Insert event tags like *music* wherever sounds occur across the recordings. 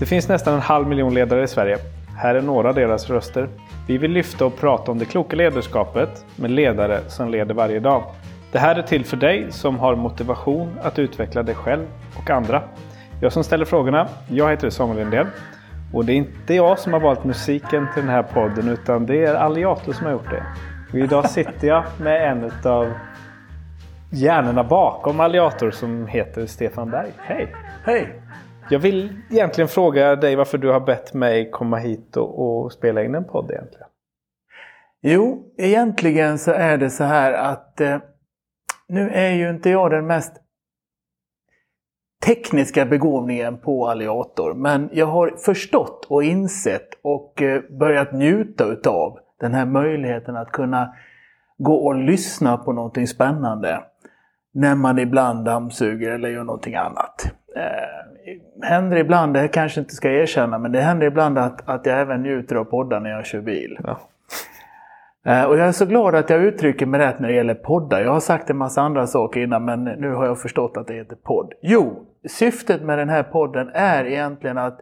Det finns nästan en halv miljon ledare i Sverige. Här är några av deras röster. Vi vill lyfta och prata om det kloka ledarskapet med ledare som leder varje dag. Det här är till för dig som har motivation att utveckla dig själv och andra. Jag som ställer frågorna, jag heter Samuel Lindén. Och det är inte jag som har valt musiken till den här podden utan det är Alliator som har gjort det. Och idag sitter jag med en av hjärnorna bakom Alliator som heter Stefan Berg. Hej! Hej! Jag vill egentligen fråga dig varför du har bett mig komma hit och, och spela in en podd egentligen. Jo, egentligen så är det så här att eh, nu är ju inte jag den mest tekniska begåvningen på Alliator. Men jag har förstått och insett och eh, börjat njuta utav den här möjligheten att kunna gå och lyssna på någonting spännande. När man ibland dammsuger eller gör någonting annat. Eh, händer ibland, det kanske inte ska erkänna, men det händer ibland att, att jag även njuter av poddar när jag kör bil. Ja. Eh, och jag är så glad att jag uttrycker mig rätt när det gäller poddar. Jag har sagt en massa andra saker innan men nu har jag förstått att det heter podd. Jo, syftet med den här podden är egentligen att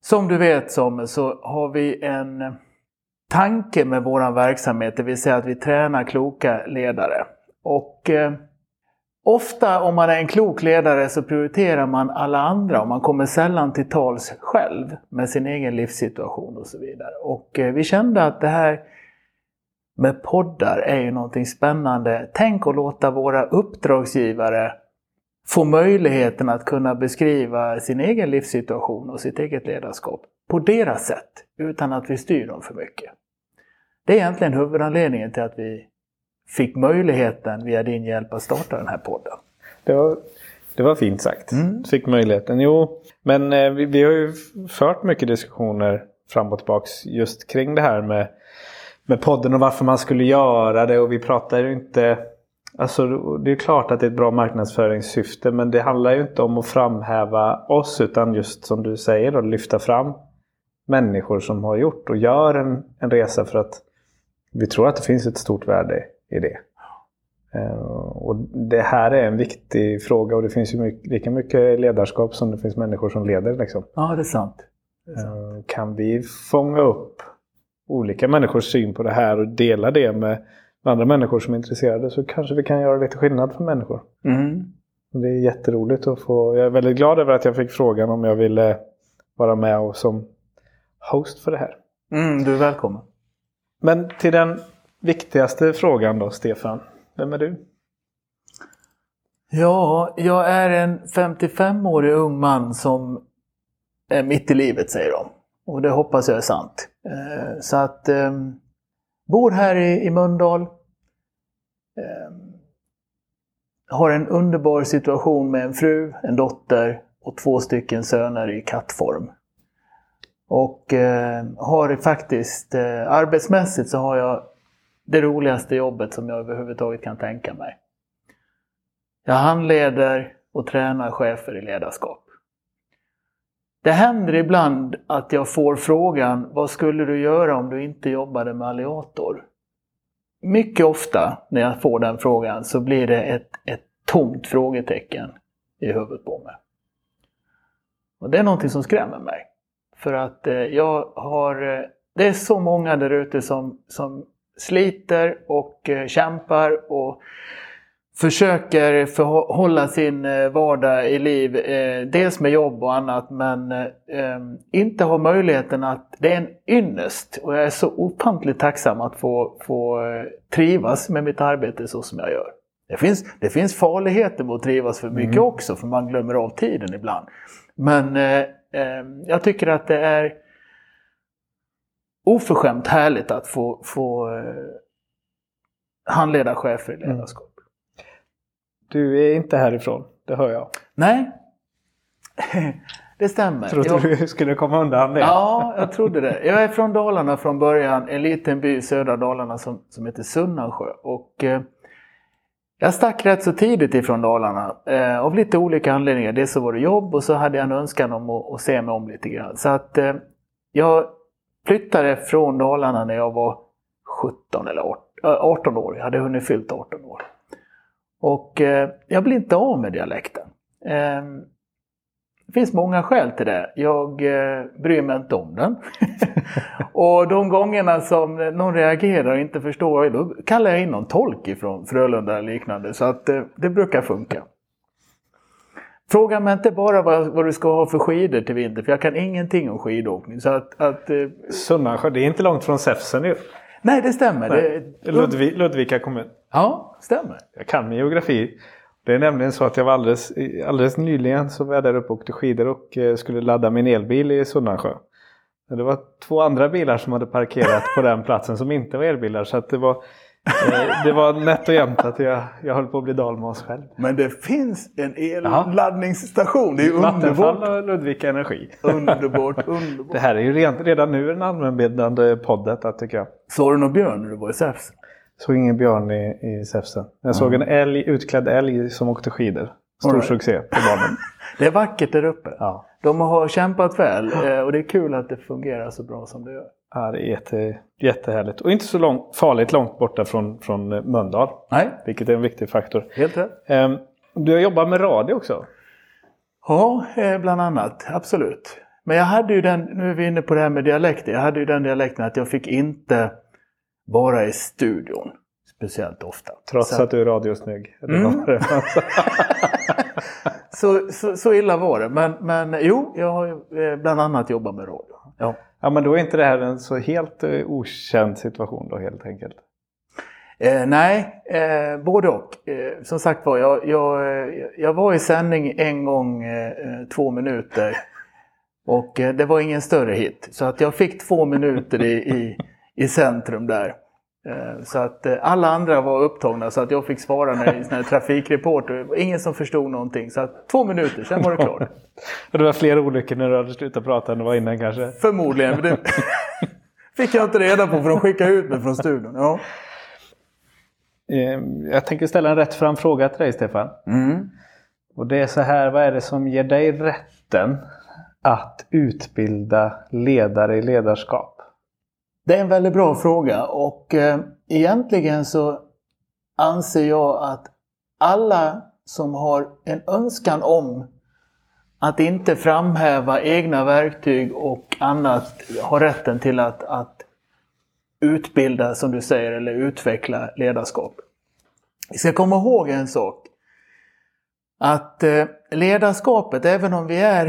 som du vet som så har vi en tanke med våran verksamhet, det vill säga att vi tränar kloka ledare. Och eh, ofta om man är en klok ledare så prioriterar man alla andra och man kommer sällan till tals själv med sin egen livssituation och så vidare. Och eh, vi kände att det här med poddar är ju någonting spännande. Tänk att låta våra uppdragsgivare få möjligheten att kunna beskriva sin egen livssituation och sitt eget ledarskap på deras sätt utan att vi styr dem för mycket. Det är egentligen huvudanledningen till att vi fick möjligheten via din hjälp att starta den här podden. Det var, det var fint sagt. Mm. Fick möjligheten. Jo, men eh, vi, vi har ju fört mycket diskussioner fram och tillbaks just kring det här med med podden och varför man skulle göra det. Och vi pratar ju inte... Alltså det är klart att det är ett bra marknadsföringssyfte men det handlar ju inte om att framhäva oss utan just som du säger då, lyfta fram människor som har gjort och gör en, en resa för att vi tror att det finns ett stort värde i det. Uh, och Det här är en viktig fråga och det finns ju mycket, lika mycket ledarskap som det finns människor som leder. Liksom. Ja, det är sant. Det är sant. Uh, kan vi fånga upp olika människors syn på det här och dela det med andra människor som är intresserade så kanske vi kan göra lite skillnad för människor. Mm. Det är jätteroligt att få. Jag är väldigt glad över att jag fick frågan om jag ville vara med och som host för det här. Mm, du är välkommen. Men till den viktigaste frågan då, Stefan. Vem är du? Ja, jag är en 55-årig ung man som är mitt i livet, säger de. Och det hoppas jag är sant. Eh, så att eh, bor här i, i Mölndal. Eh, har en underbar situation med en fru, en dotter och två stycken söner i kattform. Och eh, har faktiskt, eh, arbetsmässigt så har jag det roligaste jobbet som jag överhuvudtaget kan tänka mig. Jag handleder och tränar chefer i ledarskap. Det händer ibland att jag får frågan, vad skulle du göra om du inte jobbade med Alliator? Mycket ofta när jag får den frågan så blir det ett, ett tomt frågetecken i huvudet på mig. Och det är någonting som skrämmer mig. För att eh, jag har, eh, det är så många där ute som, som sliter och eh, kämpar och försöker förhålla sin eh, vardag i liv, eh, dels med jobb och annat, men inte har möjligheten att, det är en ynnest och jag är så ofantligt tacksam att få, få trivas med mitt arbete så som jag gör. Det finns, det finns farligheter med att trivas för mycket mm. också, för man glömmer av tiden ibland. Men jag tycker att det är oförskämt härligt att få, få eh, handleda chefer i mm. ledarskap. Du är inte härifrån, det hör jag. Nej, *laughs* det stämmer. Trodde jag... du skulle komma undan det? Ja, jag trodde det. Jag är från Dalarna från början, en liten by i södra Dalarna som, som heter Sunnansjö. Och, eh, jag stack rätt så tidigt ifrån Dalarna eh, av lite olika anledningar. Dels så var det jobb och så hade jag en önskan om att, att se mig om lite grann. Så att eh, jag flyttade från Dalarna när jag var 17 eller 18, 18 äh, år. Jag hade hunnit fyllt 18 år. Och eh, jag blir inte av med dialekten. Eh, Det finns många skäl till det. Jag eh, bryr mig inte om den. *laughs* och de gångerna som någon reagerar och inte förstår, då kallar jag in någon tolk ifrån Frölunda eller liknande. Så att eh, det brukar funka. Fråga mig inte bara vad, vad, du ska ha för skidor till vinter, för jag kan ingenting om skidåkning. Så att, att, eh, Sunnansjö, det är inte långt från Säfsen ju. Nej, det stämmer. Nej. Det, Ludvig, Ludvika kommun. Ja, stämmer. Jag kan min geografi. Det är nämligen så att jag var alldeles, alldeles nyligen så var jag där uppe och åkte skidor och eh, skulle ladda min elbil i Sunnansjö. Det var två andra bilar som hade parkerat på den platsen som inte var elbilar. Så att det, var, det var nätt och jämnt att jag, jag höll på att bli dalmas själv. Men det finns en elladdningsstation. Det är underbart. Vattenfall och Ludvika Energi. Underbart, *laughs* underbart. Det här är ju redan, nu en allmänbildande podd tycker jag. Såg du någon björn när du var i Säfs? Såg ingen björn i, i Säfsen. Jag mm. såg en älg, utklädd älg som åkte skidor. Stor right. succé på banan. *laughs* det är vackert där uppe. Ja. De har kämpat väl eh, och det är kul att det fungerar så bra som det gör. Det är jätte, jättehärligt. Och inte så långt, farligt långt borta från, från Mölndal. Nej. Vilket är en viktig faktor. Helt rätt. Ehm, du har jobbat med radio också? Ja, eh, bland annat. Absolut. Men jag hade ju den, nu är vi inne på det här med dialekter, jag hade ju den dialekten att jag fick inte vara i studion speciellt ofta. Trots så, att du är radiosnygg? Mm. *laughs* så, så, så, illa var det. Men, men jo, jag har eh, bland annat jobbat med radio. Ja ja, men då är inte det här en så helt eh, okänd situation då helt enkelt? Eh, nej, eh, både och. Eh, som sagt var, jag, jag, eh, jag var i sändning en gång eh, eh två minuter. Och eh, det var ingen större hit. Så att jag fick två minuter i, i, i centrum där. Eh, så att eh, alla andra var upptagna så att jag fick svara när, när trafikreporter. Ingen som förstod någonting. Så att två minuter, sen var det klart. *laughs* det var fler olyckor när du hade slutat prata än det var innan kanske? Förmodligen. Det *laughs* fick jag inte reda på för de skickade ut mig från studion. Ja. Ehm, jag tänker ställa en rätt fram fråga till dig Stefan. Mm. Och det är så här, vad är det som ger dig rätten att utbilda ledare i ledarskap? Det är en väldigt bra fråga och eh, egentligen så anser jag att alla som har en önskan om att inte framhäva egna verktyg och annat har rätten till att, att utbilda, som du säger, eller utveckla ledarskap. Vi ska komma ihåg en sak. Att eh, ledarskapet, även om vi är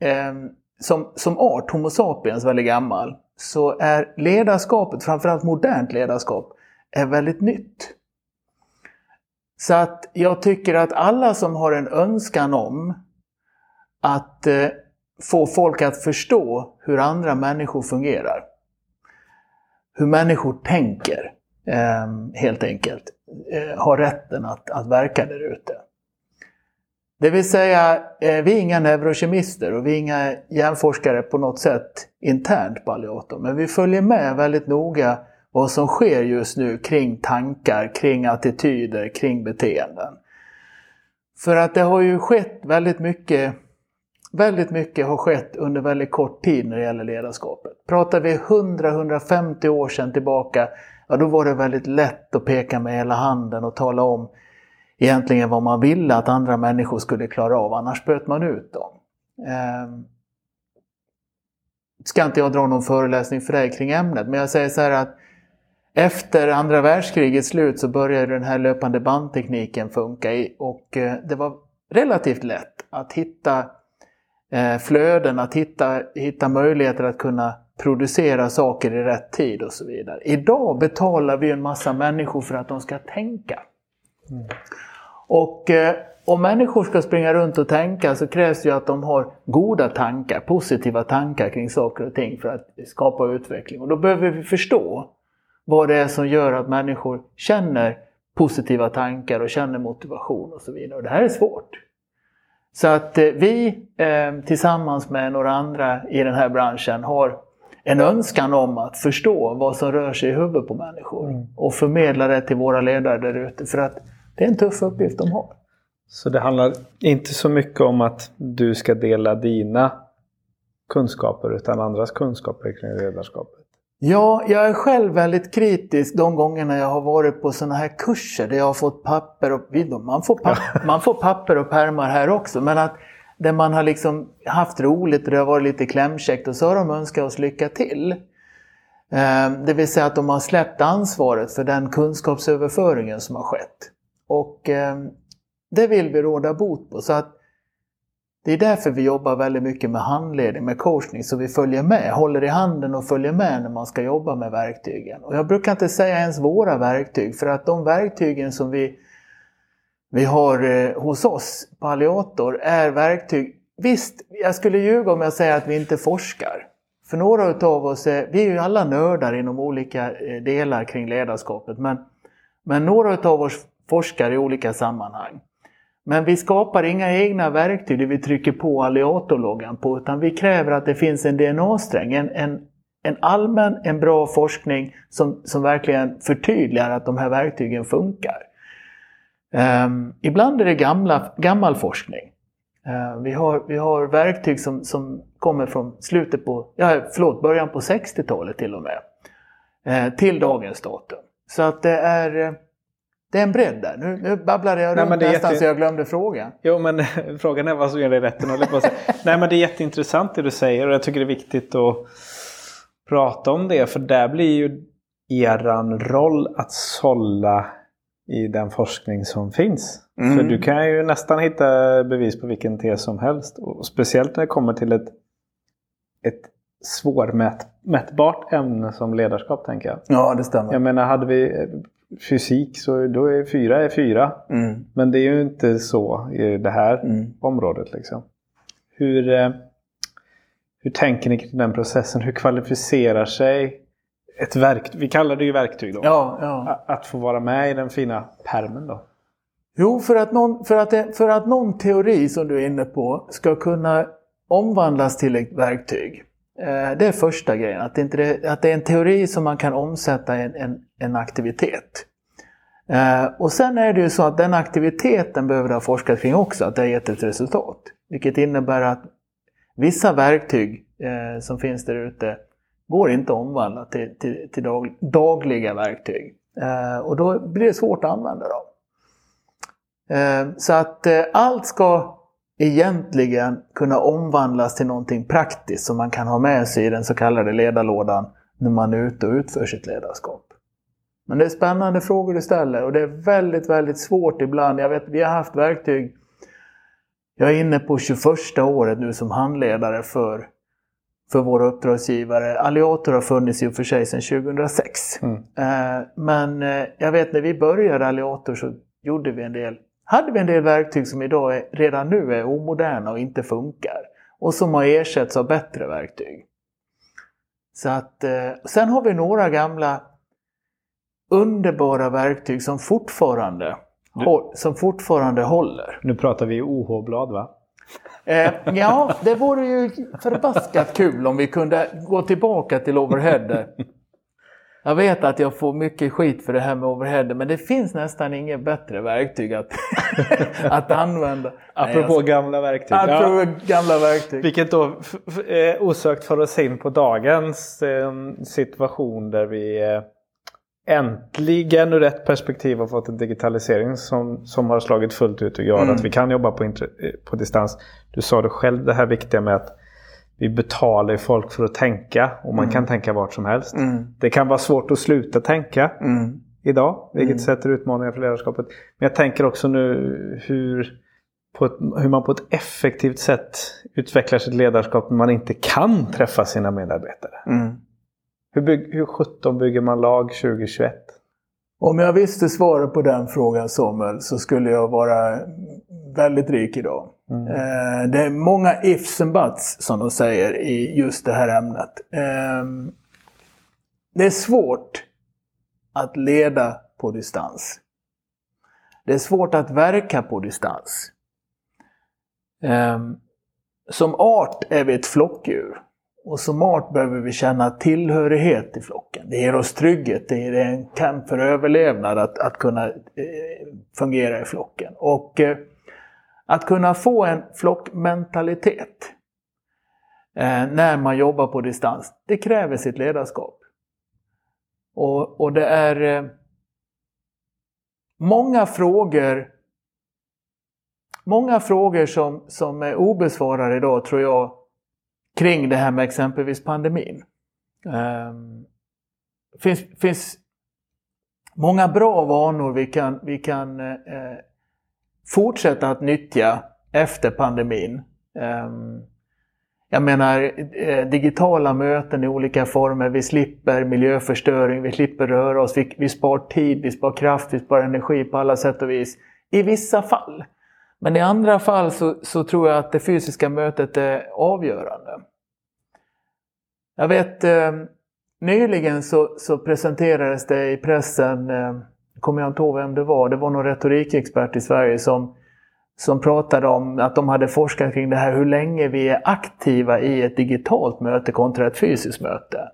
eh, som, som art, Homo sapiens, väldigt gammal, så är ledarskapet, framförallt modernt ledarskap, är väldigt nytt. Så att jag tycker att alla som har en önskan om att eh, få folk att förstå hur andra människor fungerar, hur människor tänker, eh, helt enkelt, eh, har rätten att, att verka där ute. Det vill säga, eh, vi är inga neurokemister och vi är inga hjärnforskare på något sätt internt på Alliator. Men vi följer med väldigt noga vad som sker just nu kring tankar, kring attityder, kring beteenden. För att det har ju skett väldigt mycket Väldigt mycket har skett under väldigt kort tid när det gäller ledarskapet. Pratar vi 100-150 år sedan tillbaka, ja då var det väldigt lätt att peka med hela handen och tala om egentligen vad man ville att andra människor skulle klara av, annars böt man ut dem. Eh, ska inte jag dra någon föreläsning för dig kring ämnet, men jag säger så här att efter andra världskrigets slut så började den här löpande bandtekniken funka i, och eh, det var relativt lätt att hitta eh, flöden, att hitta, hitta möjligheter att kunna producera saker i rätt tid och så vidare. Idag betalar vi en massa människor för att de ska tänka. Mm. Och eh, om människor ska springa runt och tänka så krävs det ju att de har goda tankar, positiva tankar kring saker och ting för att skapa utveckling. Och då behöver vi förstå vad det är som gör att människor känner positiva tankar och känner motivation och så vidare. Och det här är svårt. Så att eh, vi eh, tillsammans med några andra i den här branschen har en önskan om att förstå vad som rör sig i huvudet på människor mm. och förmedla det till våra ledare där ute. För att det är en tuff uppgift de har. Så det handlar inte så mycket om att du ska dela dina kunskaper utan andras kunskaper kring ledarskapet? Ja, jag är själv väldigt kritisk de gångerna jag har varit på sådana här kurser där jag har fått papper och man får, papper, man får papper och pärmar här också. Men att där man har liksom haft roligt och det har varit lite klämkäckt och så har de önskat oss lycka till. Ehm, det vill säga att de har släppt ansvaret för den kunskapsöverföringen som har skett. Och eh, det vill vi råda bot på. Så att det är därför vi jobbar väldigt mycket med handledning, med coachning, så vi följer med, håller i handen och följer med när man ska jobba med verktygen. Och jag brukar inte säga ens våra verktyg, för att de verktygen som vi, vi har eh, hos oss på Alliator är verktyg. Visst, jag skulle ljuga om jag säger att vi inte forskar. För några utav oss, är, vi är ju alla nördar inom olika eh, delar kring ledarskapet, men, men några utav oss forskar i olika sammanhang. Men vi skapar inga egna verktyg där vi trycker på alliatorloggan på, utan vi kräver att det finns en DNA-sträng, en, en, en allmän, en bra forskning som, som verkligen förtydligar att de här verktygen funkar. Um, ibland är det gamla, gammal forskning. Uh, vi, har, vi har verktyg som, som kommer från slutet på, ja, förlåt, början på 60-talet till och med. Uh, till dagens datum. Så att det är det är en bredd där. Nu, nu babblade jag Nej, runt nästan jätte... så jag glömde frågan. Jo, men *laughs* frågan är vad som ger dig rätten att på *laughs* Nej, men det är jätteintressant det du säger och jag tycker det är viktigt att prata om det. För där blir ju eran roll att sålla i den forskning som finns. Mm. För du kan ju nästan hitta bevis på vilken tes som helst. Och speciellt när det kommer till ett, ett svårmätbart ämne som ledarskap tänker jag. Ja, det stämmer. Jag menar, hade vi fysik så då är fyra är fyra. Mm. Men det är ju inte så i det här mm. området. Liksom. Hur, eh, hur tänker ni kring den processen? Hur kvalificerar sig ett verktyg? Vi kallar det ju verktyg då. Ja, ja. Att få vara med i den fina permen då. Jo, för att, någon, för, att för att någon teori som du är inne på ska kunna omvandlas till ett verktyg Eh, det är första grejen, att det, inte att det är en teori som man kan omsätta i en, en, en aktivitet. Eh, och sen är det ju så att den aktiviteten behöver det ha forskat kring också, att det har gett ett resultat. Vilket innebär att vissa verktyg eh, som finns där ute går inte att omvandla till, till, till dag, dagliga verktyg. och då blir det svårt att använda dem. så att allt ska egentligen kunna omvandlas till någonting praktiskt som man kan ha med sig i den så kallade ledarlådan när man är ute och utför sitt ledarskap. Men det är spännande frågor du ställer och det är väldigt, väldigt svårt ibland. Jag vet, vi har haft verktyg. Jag är inne på 21 året nu som handledare för, för våra uppdragsgivare. Alliator har funnits i och för sig sedan 2006. Mm. Eh, men eh, jag vet när vi började Alliator så gjorde vi en del hade vi en del verktyg som idag är, redan nu är omoderna och inte funkar. Och som har ersatts av bättre verktyg. Så att, eh, sen har vi några gamla underbara verktyg som fortfarande, du, som fortfarande håller. Nu pratar vi OH-blad va? Eh, *laughs* ja, det vore ju förbaskat kul om vi kunde gå tillbaka till overhead. Jag vet att jag får mycket skit för det här med overhead, men det finns nästan inget bättre verktyg att, *laughs* att använda. Apropå Nej, gamla verktyg. Apropå ja. gamla verktyg. Vilket då osökt för oss in på dagens eh, situation där vi eh, äntligen ur rätt perspektiv har fått en digitalisering som, som har slagit fullt ut och gör mm. att vi kan jobba på, eh, på distans. Du sa det själv det här viktiga med att vi betalar folk för att tänka och man mm. kan tänka vart som helst. Mm. Det kan vara svårt att sluta tänka mm. idag, vilket mm. sätter utmaningar för ledarskapet. Men jag tänker också nu hur, ett, hur man på ett effektivt sätt utvecklar sitt ledarskap när man inte kan träffa sina medarbetare. Mm. Hur, bygg, hur 17 bygger man lag 2021? Om jag visste svaret på den frågan Samuel så skulle jag vara väldigt rik idag. Mm. Eh, det är många ifs and buts som de säger i just det här ämnet. Ehm, det är svårt att leda på distans. Det är svårt att verka på distans. Ehm, som art är vi ett flockdjur. Och som art behöver vi känna tillhörighet i flocken. Det ger oss trygghet, det är en kamp för överlevnad att, att kunna eh, fungera i flocken. Och eh, att kunna få en flockmentalitet eh, när man jobbar på distans, det kräver sitt ledarskap. Och, och det är eh, många frågor många frågor som, som är obesvarade idag tror jag kring det här med exempelvis pandemin. Det finns, finns många bra vanor vi kan, vi kan eh, eh fortsätta att nyttja efter pandemin. Ehm, jag menar eh, digitala möten i olika former. Vi slipper miljöförstöring, vi slipper röra oss, vi, vi spar tid, vi spar kraft, vi spar energi på alla sätt och vis. I vissa fall. Men i andra fall så, så tror jag att det fysiska mötet är avgörande. Jag vet eh, nyligen så, så, presenterades det i pressen, eh, kommer jag inte ihåg vem det var, det var någon retorikexpert i Sverige som som pratade om att de hade forskat kring det här hur länge vi är aktiva i ett digitalt möte kontra ett fysiskt möte.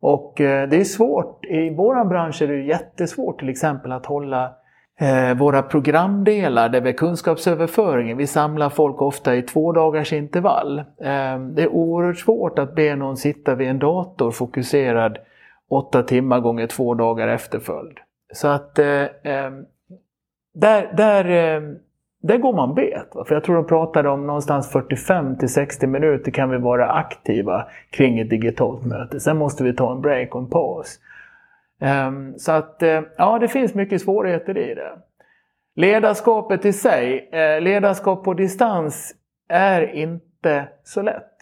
Och eh, det är svårt, i vår bransch är det jättesvårt till exempel att hålla Eh, våra programdelar där vi kunskapsöverföringen, vi samlar folk ofta i två dagars intervall. Eh, det är oerhört svårt att be någon sitta vid en dator fokuserad åtta timmar gånger två dagar efterföljd. Så att eh, eh, där, där där går man bet. För jag tror de pratade om någonstans 45 till 60 minuter kan vi vara aktiva kring ett digitalt möte. Sen måste vi ta en break och en paus. Ehm, så att eh, ja, det finns mycket svårigheter i det. Ledarskapet i sig, eh, ledarskap på distans är inte så lätt.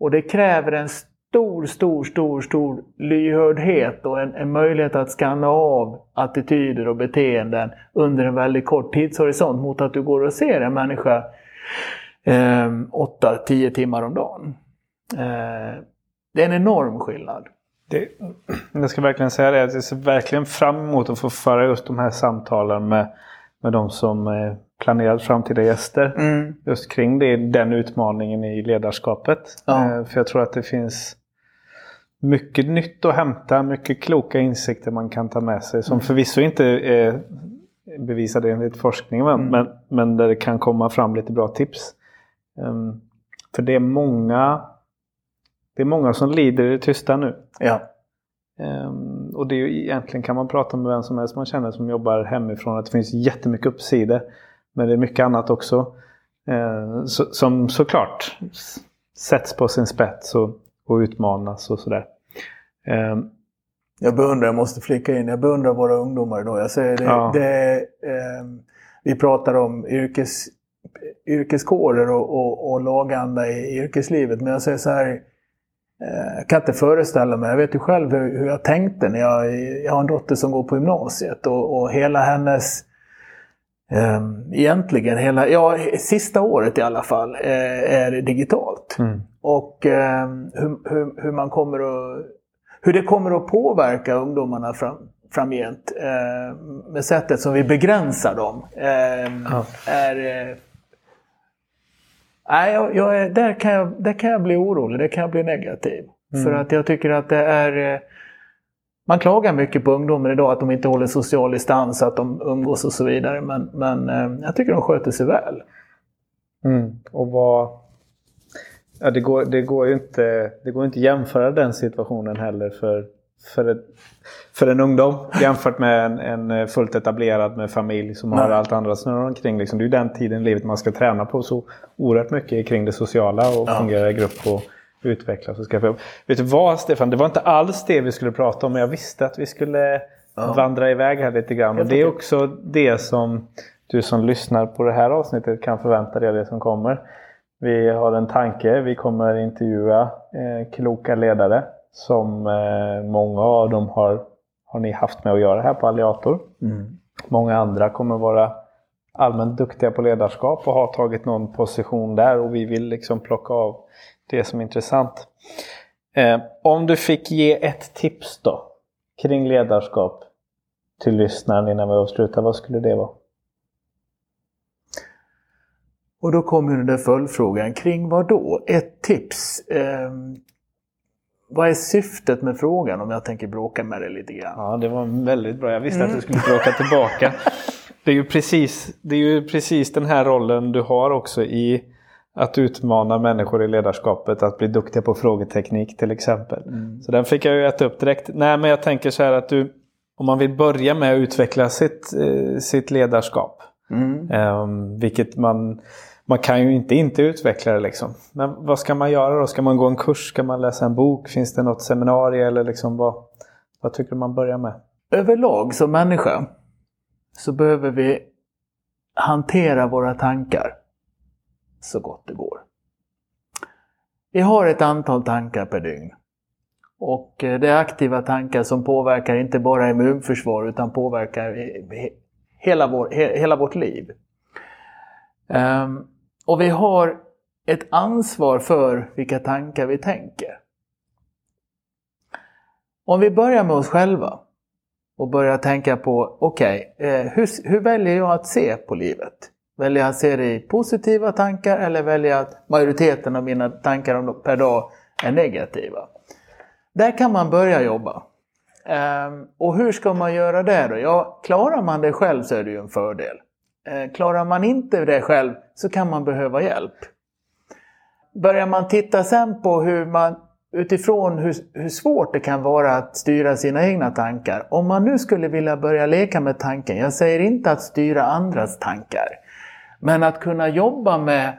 Och det kräver en stor, stor, stor, stor lyhördhet och en, en möjlighet att skanna av attityder och beteenden under en väldigt kort tidshorisont mot att du går och ser en människa eh, 8-10 timmar om dagen. Eh, det är en enorm skillnad. Det, jag ska verkligen säga det, jag ser verkligen fram emot att få föra just de här samtalen med, med de som eh, planerat framtida gäster. Mm. Just kring det, den utmaningen i ledarskapet. Ja. Eh, för jag tror att det finns mycket nytt att hämta, mycket kloka insikter man kan ta med sig. Som mm. förvisso inte är bevisade enligt forskningen mm. men, men där det kan komma fram lite bra tips. Um, för det är många det är många som lider i det tysta nu. Ja. Um, och det är ju egentligen kan man prata med vem som helst man känner som jobbar hemifrån att det finns jättemycket uppsidor. Men det är mycket annat också. Uh, som såklart sätts på sin spets och, och utmanas och sådär. Um, jag beundrar, jag måste flika in, jag beundrar våra ungdomar idag. Jag säger det, ja. det eh, vi pratar om yrkes, yrkeskårer och, och, och laganda i yrkeslivet. Men jag säger så här, jag kan inte föreställa mig, jag vet ju själv hur, hur jag tänkte när jag, jag har en dotter som går på gymnasiet och, och hela hennes eh, Egentligen hela, ja sista året i alla fall, eh, är digitalt. Mm. Och eh, hur, hur, hur, man kommer att hur det kommer att påverka ungdomarna fram, framgent eh, med sättet som vi begränsar dem. Eh, ja. är, eh, nej, jag, jag är, där, kan jag, där kan jag bli orolig, där kan jag bli negativ. Mm. För att jag tycker att det är... Eh, man klagar mycket på ungdomen idag att de inte håller social distans, att de umgås och så vidare. Men, men eh, jag tycker de sköter sig väl. Mm. Och vad, Ja, det, går, det, går ju inte, det går inte jämföra den situationen heller för, för, ett, för en ungdom jämfört med en, en fullt etablerad med familj som Nej. har allt andra snurrar omkring. Liksom. Det är ju den tiden i livet man ska träna på så oerhört mycket kring det sociala och ja. fungera i grupp och utvecklas och skaffa Vet du vad Stefan, det var inte alls det vi skulle prata om men jag visste att vi skulle ja. vandra iväg här lite grann. Och det är också det som du som lyssnar på det här avsnittet kan förvänta dig av det som kommer. Vi har en tanke. Vi kommer intervjua eh, kloka ledare som eh, många av dem har, har ni haft med att göra här på Alliator. Mm. Många andra kommer vara allmänt duktiga på ledarskap och har tagit någon position där och vi vill liksom plocka av det som är intressant. Eh, om du fick ge ett tips då kring ledarskap till lyssnaren innan vi avslutar, vad skulle det vara? Och då kommer den där följdfrågan kring vad då? Ett tips. Eh, vad är syftet med frågan om jag tänker bråka med dig lite grann? Ja, det var väldigt bra. Jag visste mm. att du skulle bråka tillbaka. *laughs* Det är, ju precis, det är ju precis den här rollen du har också i att utmana människor i ledarskapet att bli duktiga på frågeteknik till exempel. Mm. Så den fick jag ju äta upp direkt. Nej men jag tänker så här att du, om man vill börja med att utveckla sitt, eh, sitt ledarskap Mm. Um, vilket man, man kan ju inte inte utveckla det liksom. Men vad ska man göra då? Ska man gå en kurs? Ska man läsa en bok? Finns det något seminarium? Eller liksom vad, vad tycker du man börjar med? Överlag som människa så behöver vi hantera våra tankar så gott det går. Vi har ett antal tankar per dygn. Och eh, det är aktiva tankar som påverkar inte bara immunförsvar utan påverkar hela, vår, hela vårt liv. Um, och vi har ett ansvar för vilka tankar vi tänker. Om vi börjar med oss själva och börjar tänka på, okej, okay, eh, hur, hur väljer jag att se på livet? Väljer jag att se det i positiva tankar eller väljer jag att majoriteten av mina tankar per dag är negativa? Där kan man börja jobba. Ehm, och hur ska man göra det då? Ja, klarar man det själv så är det ju en fördel. Eh, klarar man inte det själv så kan man behöva hjälp. Börjar man titta sen på hur man utifrån hur, hur svårt det kan vara att styra sina egna tankar. Om man nu skulle vilja börja leka med tanken, jag säger inte att styra andras tankar, men att kunna jobba med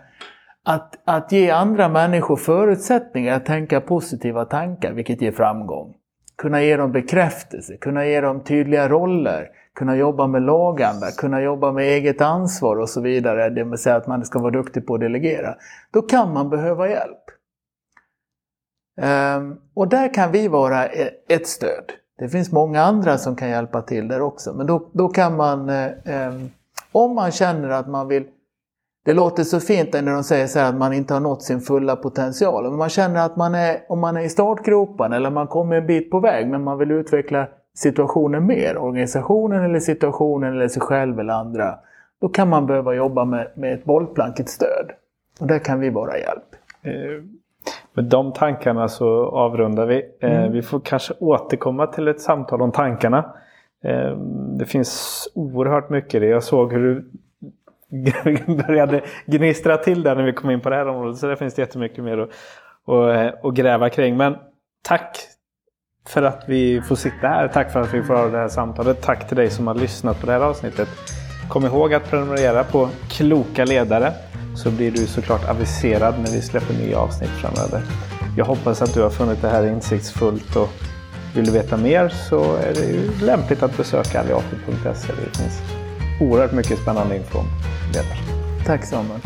att, att ge andra människor förutsättningar att tänka positiva tankar, vilket ger framgång. Kunna ge dem bekräftelse, kunna ge dem tydliga roller, kunna jobba med laganda, kunna jobba med eget ansvar och så vidare. Det vill säga att man ska vara duktig på att delegera. Då kan man behöva hjälp. Ehm, och där kan vi vara e, ett stöd. Det finns många andra som kan hjälpa till där också. Men då, då kan man, eh, ehm, om man känner att man vill det låter så fint när de säger så att man inte har nått sin fulla potential. Om man känner att man är, om man är i startgropen eller man kommer en bit på väg men man vill utveckla situationen mer, organisationen eller situationen eller sig själv eller andra. Då kan man behöva jobba med, med ett bollplank, ett stöd. Och där kan vi vara hjälp. Eh, med de tankarna så avrundar vi. Eh, mm. Vi får kanske återkomma till ett samtal om tankarna. Eh, det finns oerhört mycket i det. Jag såg hur du *laughs* började gnistra till där när vi kom in på det här området. Så det finns det jättemycket mer att, att, att gräva kring. Men tack för att vi får sitta här. Tack för att vi får ha det här samtalet. Tack till dig som har lyssnat på det här avsnittet. Kom ihåg att prenumerera på Kloka ledare så blir du såklart aviserad när vi släpper nya avsnitt framöver. Jag hoppas att du har funnit det här insiktsfullt och vill du veta mer så är det ju lämpligt att besöka alliator.se. Det finns oerhört mycket spännande info om ledare. Tack Samuel.